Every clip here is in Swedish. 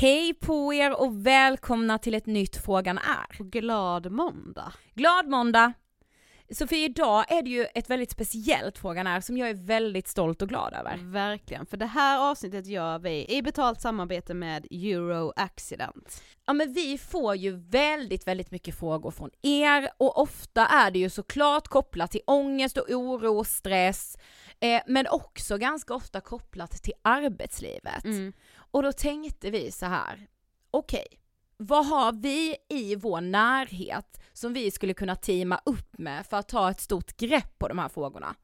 Hej på er och välkomna till ett nytt Frågan är. Och glad måndag. Glad måndag! Sofie, idag är det ju ett väldigt speciellt Frågan är som jag är väldigt stolt och glad över. Verkligen, för det här avsnittet gör vi i betalt samarbete med Euro Accident. Ja men vi får ju väldigt, väldigt mycket frågor från er och ofta är det ju såklart kopplat till ångest och oro och stress, eh, men också ganska ofta kopplat till arbetslivet. Mm. Och då tänkte vi så här, okej, vad har vi i vår närhet som vi skulle kunna teama upp med för att ta ett stort grepp på de här frågorna?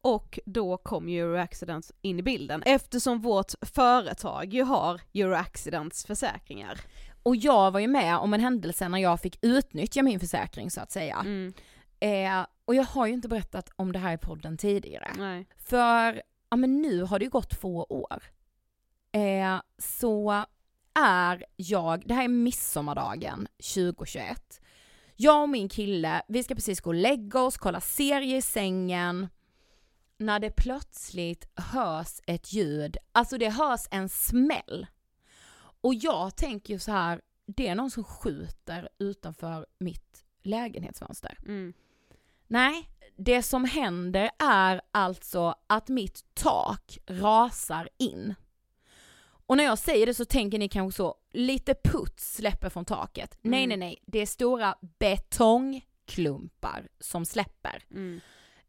Och då kom Euro Accidents in i bilden eftersom vårt företag ju har Euro Accidents försäkringar. Och jag var ju med om en händelse när jag fick utnyttja min försäkring så att säga. Mm. Eh, och jag har ju inte berättat om det här i podden tidigare. Nej. För, ja men nu har det ju gått två år. Eh, så är jag, det här är midsommardagen 2021. Jag och min kille, vi ska precis gå och lägga oss, kolla serie i sängen. När det plötsligt hörs ett ljud, alltså det hörs en smäll. Och jag tänker ju så här, det är någon som skjuter utanför mitt lägenhetsfönster. Mm. Nej, det som händer är alltså att mitt tak rasar in. Och när jag säger det så tänker ni kanske så, lite puts släpper från taket. Nej, Mm. nej, nej, det är stora betongklumpar som släpper. Mm.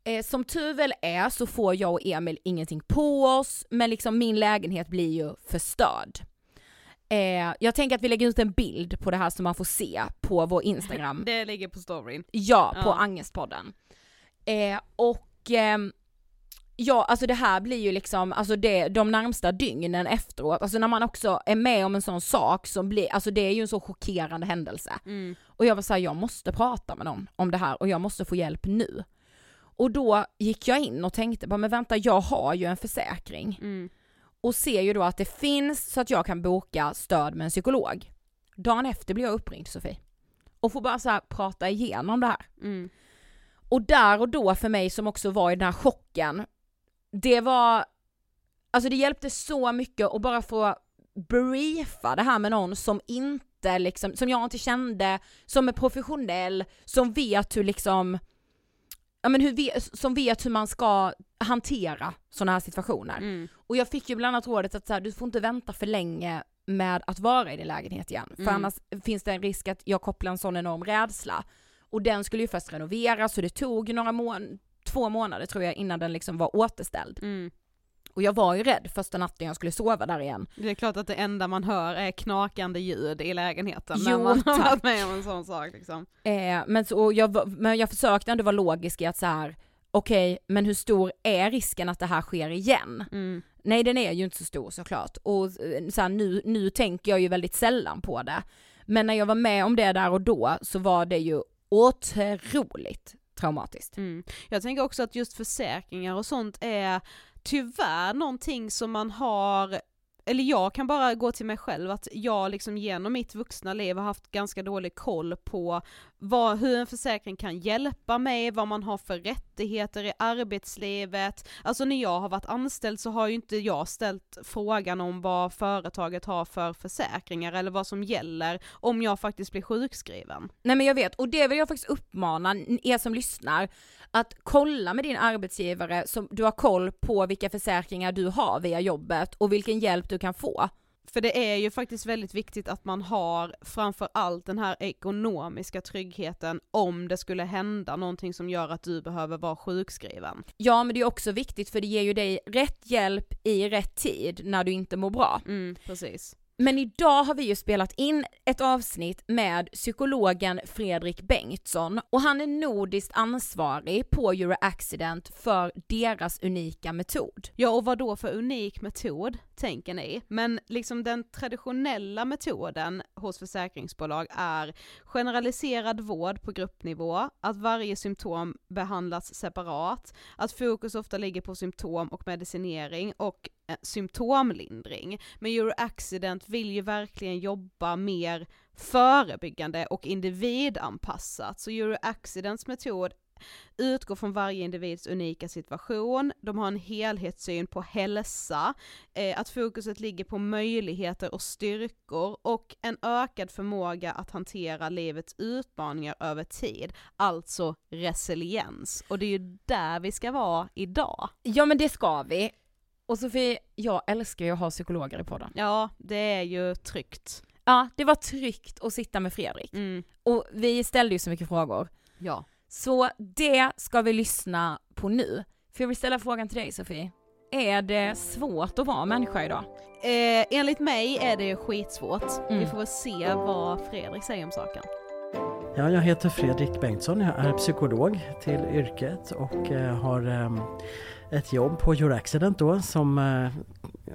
Eh, som tur väl är så får jag och Emil ingenting på oss, men liksom min lägenhet blir ju förstörd. Eh, jag tänker att vi lägger ut en bild på det här som man får se på vår Instagram. Det ligger på storyn. Ja, på Ja. Angestpodden. Eh, och ehm, ja, alltså det här blir ju liksom, alltså det, de närmsta dygnen efteråt, alltså när man också är med om en sån sak som blir, alltså det är ju en så chockerande händelse. Mm. Och jag var såhär, jag måste prata med någon om det här och jag måste få hjälp nu. Och då gick jag in och tänkte, bara, men vänta jag har ju en försäkring. Mm. Och ser ju då att det finns så att jag kan boka stöd med en psykolog. Dagen efter blir jag uppringd Sofie. Och får bara så här prata igenom det här. Mm. Och där och då för mig som också var i den här chocken, det var, alltså det hjälpte så mycket att bara få briefa det här med någon som inte liksom, som jag inte kände, som är professionell, som vet hur liksom, ja men hur, som vet hur man ska hantera sådana här situationer. Mm. Och jag fick ju bland annat rådet att så här, du får inte vänta för länge med att vara i din lägenhet igen. För Mm. annars finns det en risk att jag kopplar en sån enorm rädsla. Och den skulle ju först renoveras så det tog några månader, två månader tror jag innan den liksom var återställd. Mm. Och jag var ju rädd första natten jag skulle sova där igen. Det är klart att det enda man hör är knakande ljud i lägenheten när Jo, man har tack. varit med om en sån sak liksom. Eh, men, så, jag, men jag försökte ändå vara logisk i att så här, okej, men hur stor är risken att det här sker igen? Mm. Nej den är ju inte så stor såklart och eh, så här, nu, nu tänker jag ju väldigt sällan på det. Men när jag var med om det där och då så var det ju otroligt traumatiskt. Mm. Jag tänker också att just försäkringar och sånt är tyvärr någonting som man har eller jag kan bara gå till mig själv att jag liksom genom mitt vuxna liv har haft ganska dålig koll på vad, hur en försäkring kan hjälpa mig, vad man har för rättigheter i arbetslivet. Alltså när jag har varit anställd så har ju inte jag ställt frågan om vad företaget har för försäkringar eller vad som gäller om jag faktiskt blir sjukskriven. Nej men jag vet, och det vill jag faktiskt uppmana er som lyssnar, att kolla med din arbetsgivare så du har koll på vilka försäkringar du har via jobbet och vilken hjälp du kan få. För det är ju faktiskt väldigt viktigt att man har framför allt den här ekonomiska tryggheten om det skulle hända någonting som gör att du behöver vara sjukskriven. Ja men det är också viktigt för det ger ju dig rätt hjälp i rätt tid när du inte mår bra. Mm, precis. Men idag har vi ju spelat in ett avsnitt med psykologen Fredrik Bengtsson och han är nordiskt ansvarig på Euro Accident för deras unika metod. Ja och vad då för unik metod, tänker ni? Men liksom den traditionella metoden hos försäkringsbolag är generaliserad vård på gruppnivå, att varje symptom behandlas separat, att fokus ofta ligger på symptom och medicinering och eh, symptomlindring. Men Euroaccident vill ju verkligen jobba mer förebyggande och individanpassat. Så Euroaccidents metod utgår från varje individs unika situation, de har en helhetssyn på hälsa, eh, att fokuset ligger på möjligheter och styrkor och en ökad förmåga att hantera livets utmaningar över tid, alltså resiliens. Och det är ju där vi ska vara idag. Ja men det ska vi. Och Sofie, jag älskar ju att ha psykologer i podden. Ja, det är ju tryggt. Ja, det var tryggt att sitta med Fredrik. Mm. Och vi ställde ju så mycket frågor. Ja. Så det ska vi lyssna på nu. För jag vill ställa frågan till dig Sofie. Är det svårt att vara människa idag? Eh, enligt mig är det skitsvårt. Mm. Vi får väl se vad Fredrik säger om saken. Ja, jag heter Fredrik Bengtsson, jag är psykolog till yrket och eh, har eh, ett jobb på Euraccident då som eh,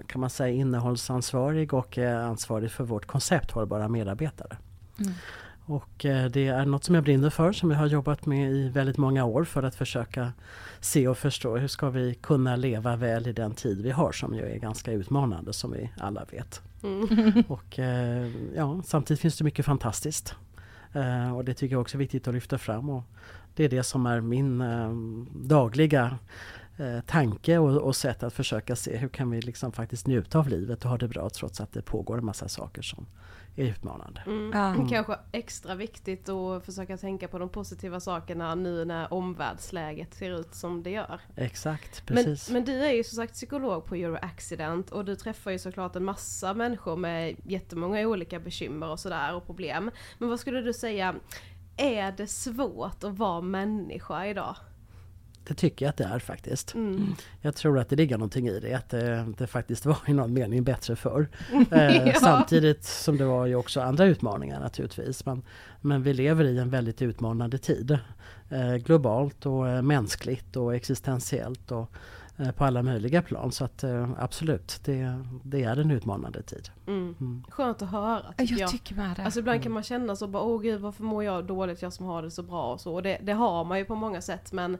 kan man säga innehållsansvarig och eh, ansvarig för vårt koncept Hållbara medarbetare. Mm. Och eh, det är något som jag brinner för som jag har jobbat med i väldigt många år för att försöka se och förstå hur ska vi kunna leva väl i den tid vi har som ju är ganska utmanande som vi alla vet. Mm. Och eh, ja, samtidigt finns det mycket fantastiskt. Eh, och det tycker jag också är viktigt att lyfta fram. Och det är det som är min dagliga eh, tanke och, och sätt att försöka se hur kan vi liksom faktiskt njuta av livet och ha det bra trots att det pågår en massa saker som är utmanande. Mm. Ja. Kanske extra viktigt att försöka tänka på de positiva sakerna nu när omvärldsläget ser ut som det gör. Exakt, Men, precis. men du är ju som sagt psykolog på Euro Accident och du träffar ju såklart en massa människor med jättemånga olika bekymmer och sådär och problem. Men vad skulle du säga, är det svårt att vara människa idag? Det tycker jag att det är faktiskt. Mm. Jag tror att det ligger någonting i det, att det, det faktiskt var i någon mening bättre förr. Eh, Ja. Samtidigt som det var ju också andra utmaningar naturligtvis. Men, men vi lever i en väldigt utmanande tid. Eh, globalt och eh, mänskligt och existentiellt och eh, på alla möjliga plan. Så att eh, absolut, det, det är en utmanande tid. Mm. Mm. Skönt att höra tycker jag. Jag tycker med det. Alltså ibland kan man känna så bara, åh gud varför mår jag dåligt, jag som har det så bra och så. Och det, det har man ju på många sätt men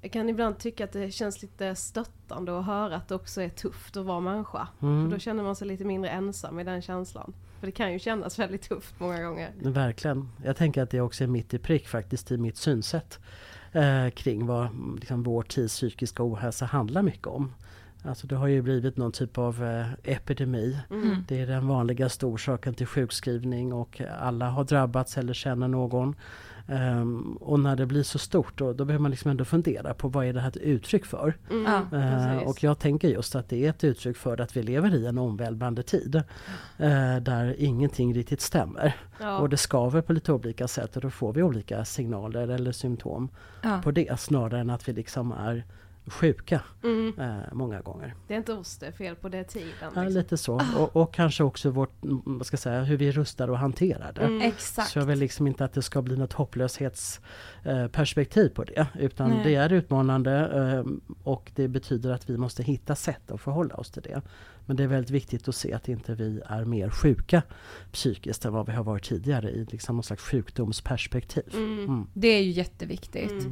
jag kan ibland tycka att det känns lite stöttande att höra att det också är tufft att vara människa. Mm. För då känner man sig lite mindre ensam i den känslan. För det kan ju kännas väldigt tufft många gånger. Verkligen. Jag tänker att det också är mitt i prick faktiskt i mitt synsätt eh, kring vad mm, liksom, vår tids psykiska ohälsa handlar mycket om. Alltså det har ju blivit någon typ av eh, epidemi. Mm. Det är den vanligaste orsaken till sjukskrivning och alla har drabbats eller känner någon. Ehm, och när det blir så stort då, då behöver man liksom ändå fundera på vad är det här ett uttryck för? Mm. Precis. och jag tänker just att det är ett uttryck för att vi lever i en omvälvande tid. eh, där ingenting riktigt stämmer. ja. Och det skaver på lite olika sätt och då får vi olika signaler eller symptom ja. på det snarare än att vi liksom är sjuka mm. eh, många gånger. Det är inte oss det är fel på det tiden. Ja, liksom. lite så. Och, och kanske också vårt, mm, vad ska jag säga, hur vi rustar och hanterar det. Mm. Exakt. Så jag vill liksom inte att det ska bli något hopplöshetsperspektiv på det. Utan Nej. det är utmanande eh, och det betyder att vi måste hitta sätt att förhålla oss till det. Men det är väldigt viktigt att se att inte vi är mer sjuka psykiskt än vad vi har varit tidigare i liksom någon slags sjukdomsperspektiv. Mm. Mm. Det är ju jätteviktigt.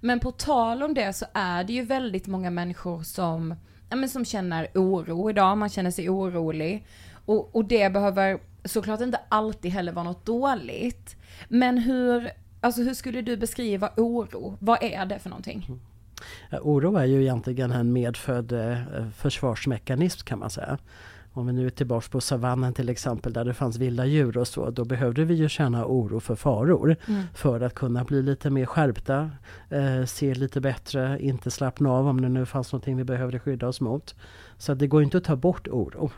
Men på tal om det så är det ju väldigt många människor som, ja, men som känner oro idag, man känner sig orolig. Och, och det behöver såklart inte alltid heller vara något dåligt. Men hur, alltså hur skulle du beskriva oro? Vad är det för någonting? Mm. Ja, oro är ju egentligen en medfödd eh, försvarsmekanism kan man säga. Om vi nu är tillbaks på savannen till exempel där det fanns vilda djur och så, då behövde vi ju känna oro för faror Mm. för att kunna bli lite mer skärpta, eh, se lite bättre, inte slappna av om det nu fanns någonting vi behövde skydda oss mot. Så det går inte att ta bort oro.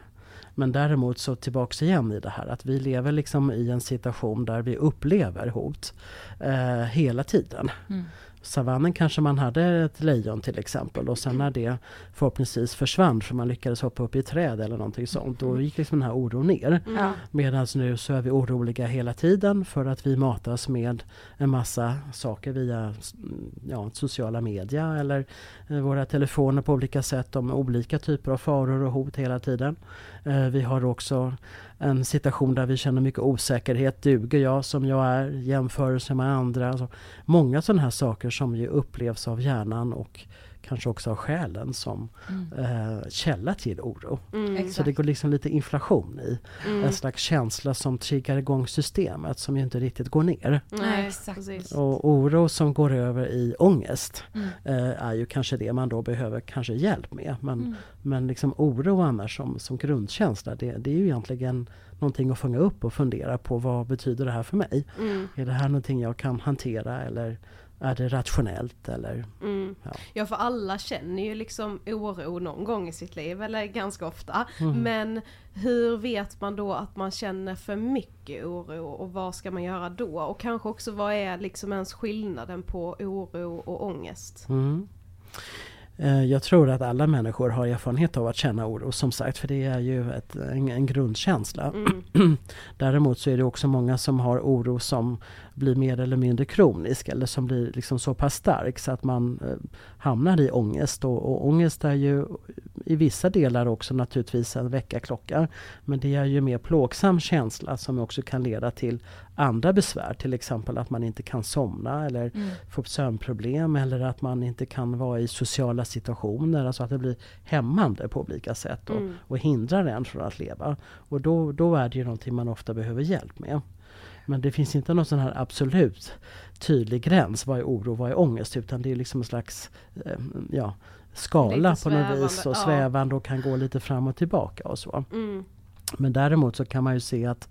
Men däremot så tillbaks igen i det här att vi lever liksom i en situation där vi upplever hot eh, hela tiden. Mm. Savannen kanske man hade ett lejon till exempel och sen när det förhoppningsvis försvann för man lyckades hoppa upp i ett träd eller någonting sånt, då gick liksom den här oron ner. Mm. Ja. Medan nu så är vi oroliga hela tiden för att vi matas med en massa saker via mm, ja, sociala media eller eh, våra telefoner på olika sätt om olika typer av faror och hot hela tiden. Eh, Vi har också en situation där vi känner mycket osäkerhet. Duger jag som jag är? Jämförelse med andra. Alltså många sådana här saker som ju upplevs av hjärnan och kanske också har själen som Mm. eh, källa till oro. Mm. Så det går liksom lite inflation i. Mm. En slags känsla som triggar igång systemet som ju inte riktigt går ner. Nej. Och oro som går över i ångest Mm. eh, är ju kanske det man då behöver kanske hjälp med. Men, Mm. men liksom oro annars som, som grundkänsla det, det är ju egentligen någonting att fånga upp och fundera på vad betyder det här för mig? Mm. Är det här någonting jag kan hantera eller är det rationellt? Eller, Mm. Ja. Ja för alla känner ju liksom oro någon gång i sitt liv, eller ganska ofta. Mm. Men hur vet man då att man känner för mycket oro och vad ska man göra då? Och kanske också vad är liksom ens skillnaden på oro och ångest? Mm. Eh, Jag tror att alla människor har erfarenhet av att känna oro som sagt för det är ju ett, en, en grundkänsla. Mm. Däremot så är det också många som har oro som blir mer eller mindre kronisk eller som blir liksom så pass stark så att man eh, hamnar i ångest. Och, och ångest är ju i vissa delar också naturligtvis en väckarklocka. Men det är ju mer plågsam känsla som också kan leda till andra besvär. Till exempel att man inte kan somna eller Mm. får sömnproblem eller att man inte kan vara i sociala situationer. Alltså att det blir hämmande på olika sätt och, Mm. och hindrar en från att leva. Och då, då är det ju någonting man ofta behöver hjälp med. Men det finns inte någon sån här absolut tydlig gräns. Vad är oro, vad är ångest? Utan det är liksom en slags eh, ja, skala på något vis och svävande och kan gå lite fram och tillbaka och så. Mm. Men däremot så kan man ju se att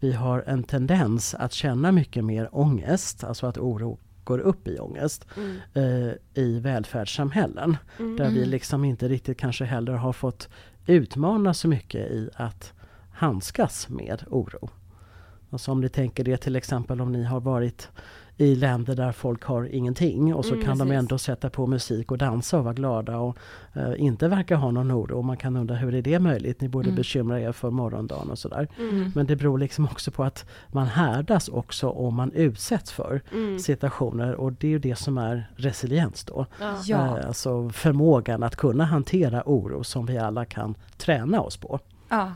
vi har en tendens att känna mycket mer ångest, alltså att oro går upp i ångest Mm. eh, i välfärdssamhällen. Mm. Där vi Mm. liksom inte riktigt kanske heller har fått utmana så mycket i att handskas med oro. Alltså om ni tänker det till exempel om ni har varit i länder där folk har ingenting och så Mm, kan de precis. ändå sätta på musik och dansa och vara glada och eh, inte verka ha någon oro. Och man kan undra hur är det möjligt? Ni borde Mm. bekymra er för morgondagen och sådär. Mm. Men det beror liksom också på att man härdas också om man utsätts för Mm. situationer och det är ju det som är resiliens då. Ja. Ja. Eh, Alltså förmågan att kunna hantera oro som vi alla kan träna oss på. Ja.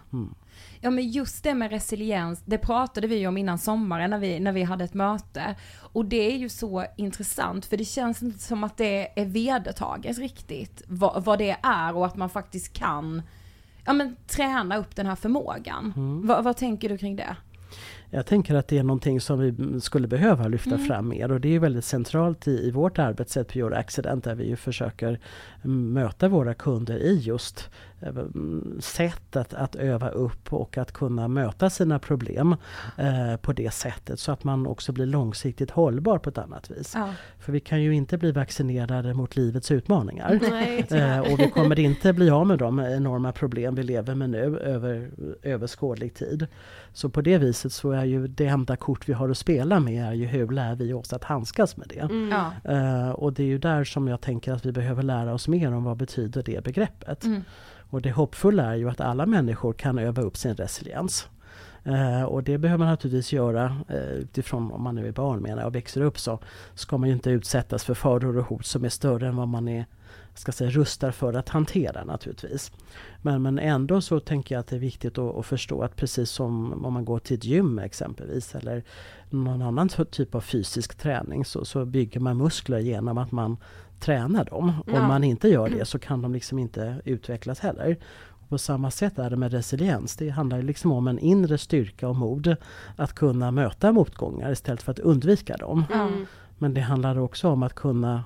Mm. Ja men just det med resiliens, det pratade vi om innan sommaren när vi, när vi hade ett möte. Och det är ju så intressant för det känns inte som att det är vedertaget riktigt vad, vad det är och att man faktiskt kan ja, men, träna upp den här förmågan. Mm. Va, vad tänker du kring det? Jag tänker att det är någonting som vi skulle behöva lyfta Mm. fram mer och det är väldigt centralt i, i vårt arbetssätt på Euro Accident där vi ju försöker möta våra kunder i just mm, sätt att, att öva upp och att kunna möta sina problem eh, på det sättet så att man också blir långsiktigt hållbar på ett annat vis. Ja. För vi kan ju inte bli vaccinerade mot livets utmaningar. Nej. Eh, och vi kommer inte bli av med de enorma problem vi lever med nu över överskådlig tid. Så på det viset så är ju det enda kort vi har att spela med är ju hur lär vi oss att handskas med det. Mm. Ja. Eh, och det är ju där som jag tänker att vi behöver lära oss mer om vad betyder det begreppet. Mm. Och det hoppfulla är ju att alla människor kan öva upp sin resiliens. Eh, och det behöver man naturligtvis göra eh, utifrån om man nu är barn menar jag, och växer upp så ska man ju inte utsättas för faror och hot som är större än vad man är ska säga, rustad för att hantera naturligtvis. Men, men ändå så tänker jag att det är viktigt att, att förstå att precis som om man går till ett gym exempelvis eller någon annan typ av fysisk träning så, så bygger man muskler genom att man tränar dem. Ja. Om man inte gör det så kan de liksom inte utvecklas heller. På samma sätt är det med resiliens. Det handlar liksom om en inre styrka och mod att kunna möta motgångar istället för att undvika dem. Mm. Men det handlar också om att kunna,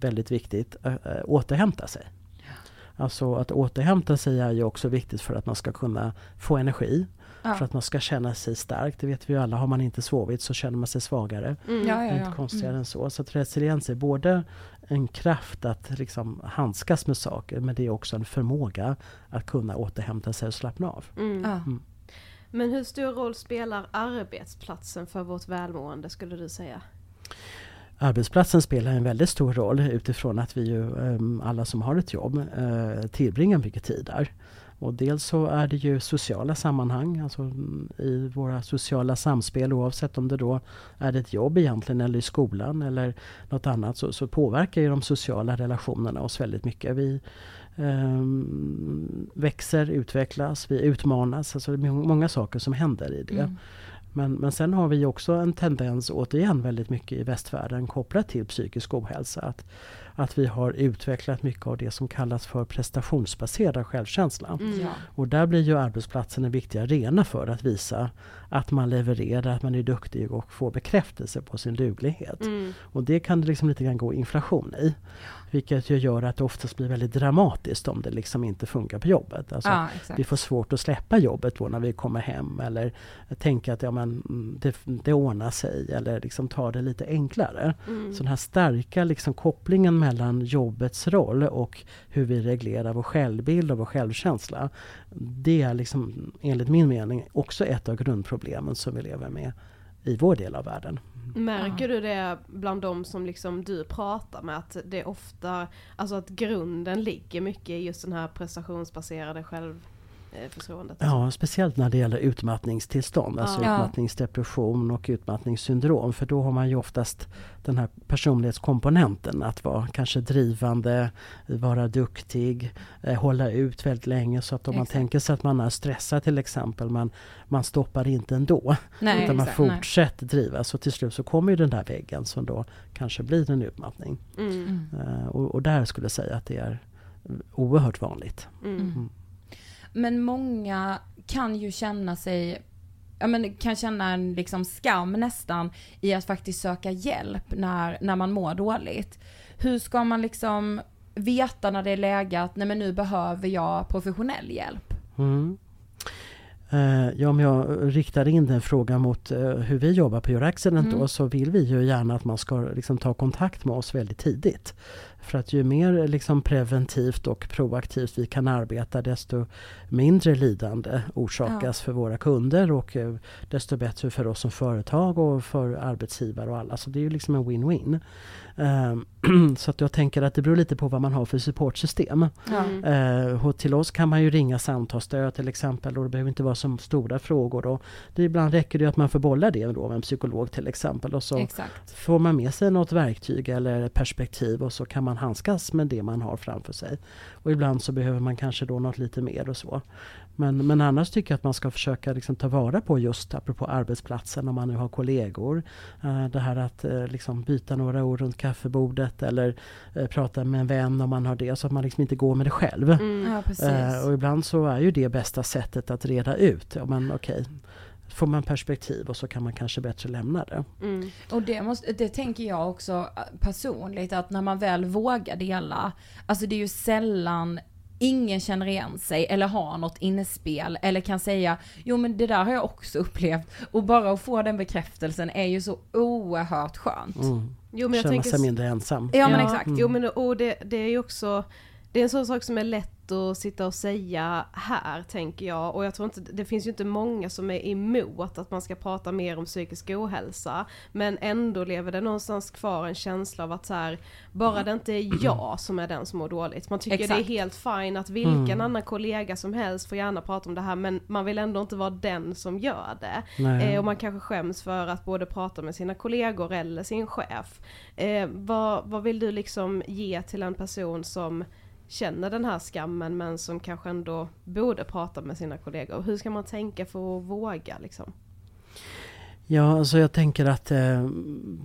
väldigt viktigt, ö, återhämta sig. Alltså att återhämta sig är ju också viktigt för att man ska kunna få energi. Ja. För att man ska känna sig stark. Det vet vi ju alla, har man inte sovit så känner man sig svagare. Mm. Ja, Det ja, är ja. inte konstigare Mm. än så. Så att resiliens är både en kraft att liksom handskas med saker men det är också en förmåga att kunna återhämta sig och slappna av. Mm. Ja. Men hur stor roll spelar arbetsplatsen för vårt välmående skulle du säga? Arbetsplatsen spelar en väldigt stor roll utifrån att vi ju, ehm, alla som har ett jobb eh, tillbringar mycket tid där. Och dels så är det ju sociala sammanhang, alltså mm, i våra sociala samspel oavsett om det då är ett jobb egentligen eller i skolan eller något annat så, så påverkar ju de sociala relationerna oss väldigt mycket. Vi ehm, växer, utvecklas, vi utmanas, alltså det är må- många saker som händer i det. Mm. Men, men sen har vi också en tendens, återigen väldigt mycket i västvärlden kopplat till psykisk ohälsa. Att att vi har utvecklat mycket av det som kallas för prestationsbaserad självkänsla. Mm. Ja. Och där blir ju arbetsplatsen en viktig arena för att visa att man levererar, att man är duktig och får bekräftelse på sin duglighet. Mm. Och det kan det liksom lite grann gå inflation i. Vilket ju gör att det oftast blir väldigt dramatiskt om det liksom inte funkar på jobbet. Alltså, Ja, vi får svårt att släppa jobbet då när vi kommer hem eller tänka att ja, men, mm, det, det ordnar sig eller liksom ta det lite enklare. Mm. Så den här starka liksom kopplingen mellan jobbets roll och hur vi reglerar vår självbild och vår självkänsla. Det är liksom, enligt min mening också ett av grundproblemen som vi lever med i vår del av världen. Märker du det bland de som liksom du pratar med att det är ofta, alltså att grunden ligger mycket i just den här prestationsbaserade självförtroendet? Ja, speciellt när det gäller utmattningstillstånd, alltså Ja. utmattningsdepression och utmattningssyndrom. För då har man ju oftast den här personlighetskomponenten att vara kanske drivande, vara duktig, eh, hålla ut väldigt länge. Så att om man Exakt. tänker sig att man är stressad till exempel, man, man stoppar inte ändå. Nej, utan man exakt, nej. fortsätter driva. Så till slut så kommer ju den där väggen som då kanske blir en utmattning. Mm. Eh, och, och där skulle jag säga att det är oerhört vanligt. Mm. Mm. Men många kan ju känna sig, ja men kan känna en liksom skam nästan i att faktiskt söka hjälp när, när man mår dåligt. Hur ska man liksom veta när det är läge att nej men nu behöver jag professionell hjälp? Mm. Eh, Ja, om jag riktar in den frågan mot eh, hur vi jobbar på Your Accident Mm. då, så vill vi ju gärna att man ska liksom ta kontakt med oss väldigt tidigt. För att ju mer liksom preventivt och proaktivt vi kan arbeta desto mindre lidande orsakas för våra kunder och eh, desto bättre för oss som företag och för arbetsgivare och alla. Så det är ju liksom en win-win. Ehm, Så att jag tänker att det beror lite på vad man har för supportsystem. Mm. Till oss kan man ju ringa samtalsstöd till exempel och det behöver inte vara så stora frågor. Och det ibland räcker det att man får bolla det då med en psykolog till exempel och så Exakt. får man med sig något verktyg eller perspektiv och så kan man handskas med det man har framför sig. Och ibland så behöver man kanske då något lite mer och så. Men, men annars tycker jag att man ska försöka liksom ta vara på just apropå arbetsplatsen om man nu har kollegor. Eh, det här att eh, liksom byta några ord runt kaffebordet eller eh, prata med en vän om man har det så att man liksom inte går med det själv. Mm. Ja och ibland så är ju det bästa sättet att reda ut. Ja, men okej, får man perspektiv och så kan man kanske bättre lämna det. Mm. Och det, måste, det tänker jag också personligt, att när man väl vågar dela, alltså det är ju sällan ingen känner igen sig eller har något inspel eller kan säga jo men det där har jag också upplevt och bara att få den bekräftelsen är ju så oerhört skönt. Mm. Jo men jag Känna tänker sig mindre ensam. Ja men exakt. Mm. Jo men och det, det är ju också Det är en sån sak som är lätt att sitta och säga här tänker jag och jag tror inte Det finns ju inte många som är emot att man ska prata mer om psykisk ohälsa Men ändå lever det någonstans kvar en känsla av att så här, Bara det inte är jag som är den som mår dåligt Man tycker Exakt. det är helt fine att vilken Mm. annan kollega som helst får gärna prata om det här Men man vill ändå inte vara den som gör det. Eh, och man kanske skäms för att både prata med sina kollegor eller sin chef. Eh, vad, vad vill du liksom ge till en person som känner den här skammen men som kanske ändå borde prata med sina kollegor? Hur ska man tänka för att våga liksom? Ja, alltså jag tänker att eh,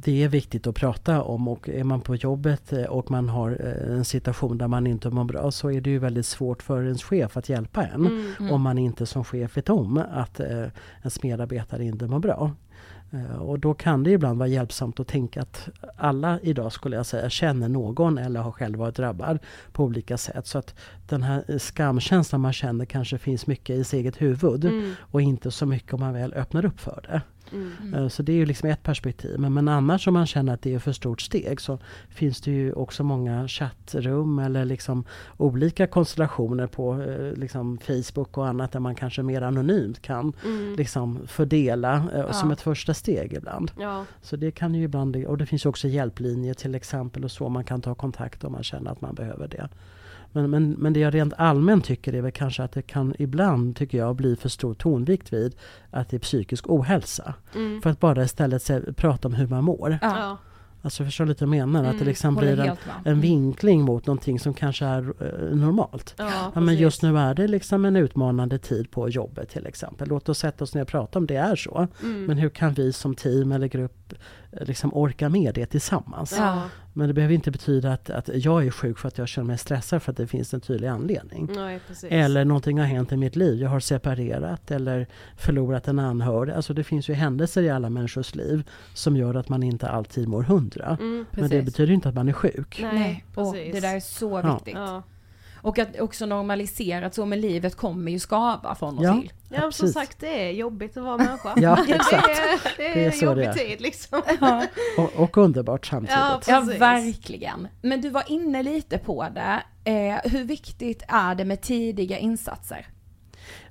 det är viktigt att prata om och är man på jobbet eh, och man har eh, en situation där man inte mår bra så är det ju väldigt svårt för ens chef att hjälpa en. Mm. Om man inte som chef vet om att eh, ens medarbetare inte mår bra. Eh, och då kan det ibland vara hjälpsamt att tänka att alla idag skulle jag säga känner någon eller har själv varit drabbad på olika sätt. Så att den här skamkänslan man känner kanske finns mycket i sitt eget huvud Mm. och inte så mycket om man väl öppnar upp för det. Mm. Eh, Så det är ju liksom ett perspektiv. Men, men annars om man känner att det är för stort steg så finns det ju också många chattrum eller liksom olika konstellationer på eh, liksom Facebook och annat där man kanske mer anonymt kan Mm. liksom fördela eh, som Ja. ett första steg ibland. Ja. Så det kan ju ibland, och det finns också hjälplinjer till exempel och så man kan ta kontakt om man känner att man behöver det. Men, men, men det jag rent allmänt tycker är väl kanske att det kan ibland, tycker jag, bli för stor tonvikt vid att det är psykisk ohälsa. Mm. För att bara istället se, prata om hur man mår. Ja. Alltså förstår du lite vad jag menar? Att det Mm, liksom blir en, en vinkling mot någonting som kanske är eh, normalt. Ja, Ja, men just nu är det liksom en utmanande tid på jobbet till exempel. Låt oss sätta oss ner och prata om det är så. Mm. Men hur kan vi som team eller grupp liksom orka med det tillsammans. Ja. Men det behöver inte betyda att, att jag är sjuk för att jag känner mig stressad för att det finns en tydlig anledning. Nej. Eller någonting har hänt i mitt liv. Jag har separerat eller förlorat en anhörig. Alltså det finns ju händelser i alla människors liv som gör att man inte alltid mår hundra. Mm, Men det betyder inte att man är sjuk. nej, och precis. det där är så Ja. viktigt. Ja. Och att också normalisera att så med livet kommer ju skava från och Ja. till. Ja, som precis. sagt det är jobbigt att vara människa. Ja, det, exakt. är, det är, Det är en så det jobbig är. tid liksom. Ja. Och, och underbart samtidigt. Ja, Ja, verkligen. Men du var inne lite på det. Eh, hur viktigt är det med tidiga insatser?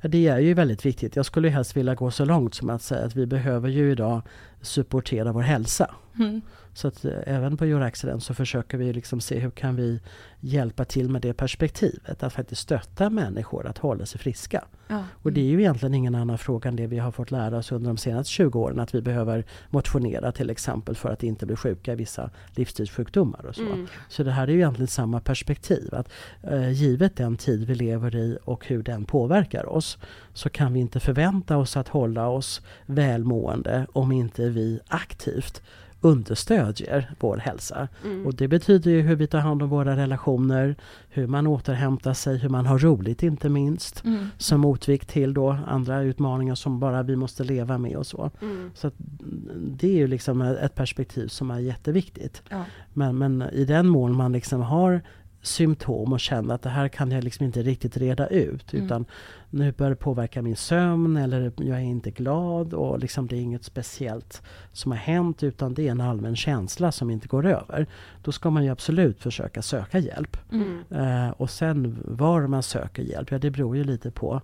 Ja, Det är ju väldigt viktigt. Jag skulle helst vilja gå så långt som att säga att vi behöver ju idag supportera vår hälsa. Mm. Så att eh, även på Your Accident så försöker vi liksom se hur kan vi hjälpa till med det perspektivet. Att faktiskt stötta människor att hålla sig friska. Ja. Och det är ju egentligen ingen annan fråga än det vi har fått lära oss under de senaste 20 åren. Att vi behöver motionera till exempel för att inte bli sjuka i vissa livsstilssjukdomar och så. Mm. Så det här är ju egentligen samma perspektiv. Att eh, givet den tid vi lever i och hur den påverkar oss så kan vi inte förvänta oss att hålla oss välmående om inte vi aktivt understödjer vår hälsa. Mm. Och det betyder ju hur vi tar hand om våra relationer, hur man återhämtar sig, hur man har roligt inte minst. Mm. Som motvikt till då andra utmaningar som bara vi måste leva med och så. Mm. Så mm, det är ju liksom ett perspektiv som är jätteviktigt. Ja. Men, men i den mån man liksom har symptom och känner att det här kan jag liksom inte riktigt reda ut. Mm. Utan nu börjar det påverka min sömn eller jag är inte glad och liksom det är inget speciellt som har hänt utan det är en allmän känsla som inte går över. Då ska man ju absolut försöka söka hjälp. Mm. Eh, och sen var man söker hjälp, ja det beror ju lite på.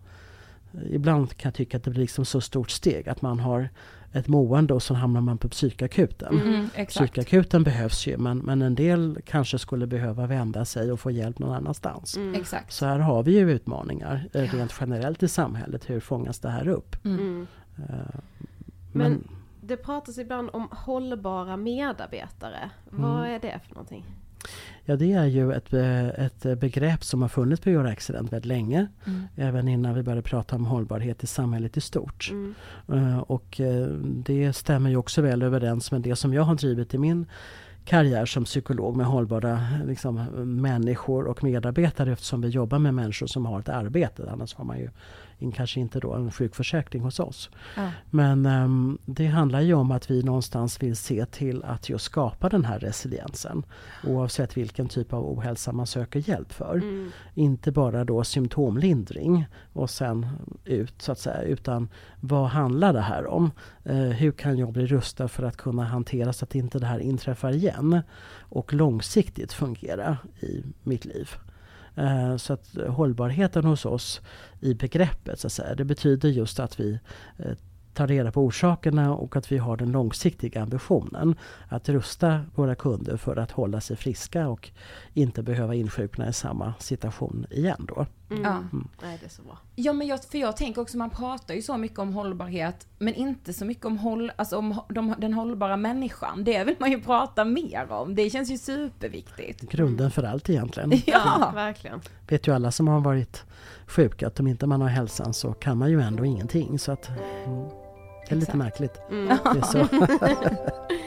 Ibland kan jag tycka att det blir liksom så stort steg att man har ett mående och så hamnar man på psykakuten. Mm. Mm. Psykakuten behövs ju men, men en del kanske skulle behöva vända sig och få hjälp någon annanstans. Mm. Exakt. Så här har vi ju utmaningar eh, rent generellt i samhället. Hur fångas det här upp? Mm. Mm. Eh, Men- men Det pratas ibland om hållbara medarbetare. Vad Mm. är det för någonting? Ja, det är ju ett, eh, ett begrepp som har funnits på Your Accident väldigt länge. Mm. Även innan vi började prata om hållbarhet i samhället i stort. Mm. Eh, Och eh, det stämmer ju också väl överens med det som jag har drivit i min karriär som psykolog med hållbara liksom, människor och medarbetare eftersom vi jobbar med människor som har ett arbete. Annars har man ju in, kanske inte då en sjukförsäkring hos oss. Ja. Men ehm, det handlar ju om att vi någonstans vill se till att just skapa den här resiliensen. Oavsett vilken typ av ohälsa man söker hjälp för. Mm. Inte bara då symptomlindring och sen ut så att säga. Utan vad handlar det här om? Eh, hur kan jag bli rustad för att kunna hantera så att inte det här inträffar igen? Och långsiktigt fungera i mitt liv. Eh, så att hållbarheten hos oss i begreppet så att säga, det betyder just att vi eh, tar reda på orsakerna och att vi har den långsiktiga ambitionen att rusta våra kunder för att hålla sig friska och inte behöva insjukna i samma situation igen då. Mm. Ja. Nej, det är så bra. Ja men jag, för jag tänker också, man pratar ju så mycket om hållbarhet, men inte så mycket om, håll, alltså om de, den hållbara människan. Det vill man ju prata mer om, det känns ju superviktigt. Grunden för allt egentligen. Ja, verkligen. Vet ju alla som har varit sjuka att om inte man har hälsan så kan man ju ändå ingenting. Så att, mm, det är lite Exakt. märkligt. Mm. Det är så.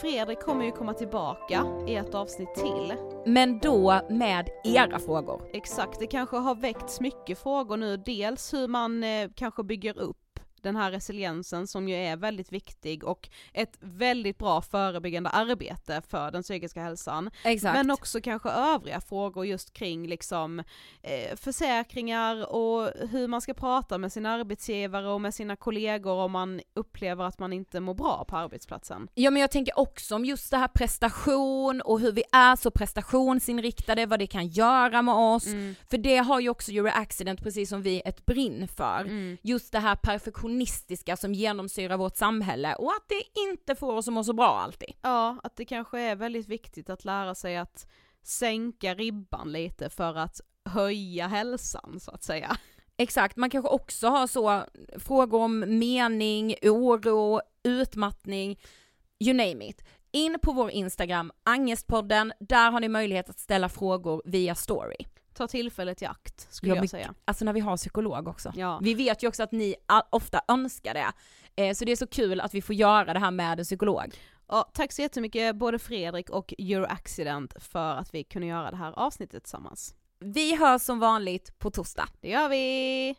Fredrik kommer ju komma tillbaka i ett avsnitt till. men då med era frågor. Exakt, det kanske har väckts mycket frågor nu. Dels hur man eh, kanske bygger upp den här resiliensen som ju är väldigt viktig och ett väldigt bra förebyggande arbete för den psykiska hälsan. Exakt. Men också kanske övriga frågor just kring liksom eh, försäkringar och hur man ska prata med sin arbetsgivare och med sina kollegor om man upplever att man inte mår bra på arbetsplatsen. Ja men jag tänker också om just det här prestation och hur vi är så prestationsinriktade, vad det kan göra med oss. Mm. För det har ju också Euro Accident, precis som vi, ett brinn för. Mm. Just det här perfektionistiska som genomsyrar vårt samhälle och att det inte får oss att må så bra alltid. Ja, att det kanske är väldigt viktigt att lära sig att sänka ribban lite för att höja hälsan så att säga. Exakt, man kanske också har så frågor om mening, oro, utmattning, you name it. In på vår Instagram, Angestpodden, där har ni möjlighet att ställa frågor via story. Ta tillfället i akt skulle Ja, jag men- säga. Alltså när vi har psykolog också. Ja. Vi vet ju också att ni ofta önskar det. Eh, så det är så kul att vi får göra det här med en psykolog. Ja, tack så jättemycket både Fredrik och Euroaccident för att vi kunde göra det här avsnittet tillsammans. Vi hörs som vanligt på torsdag. Det gör vi!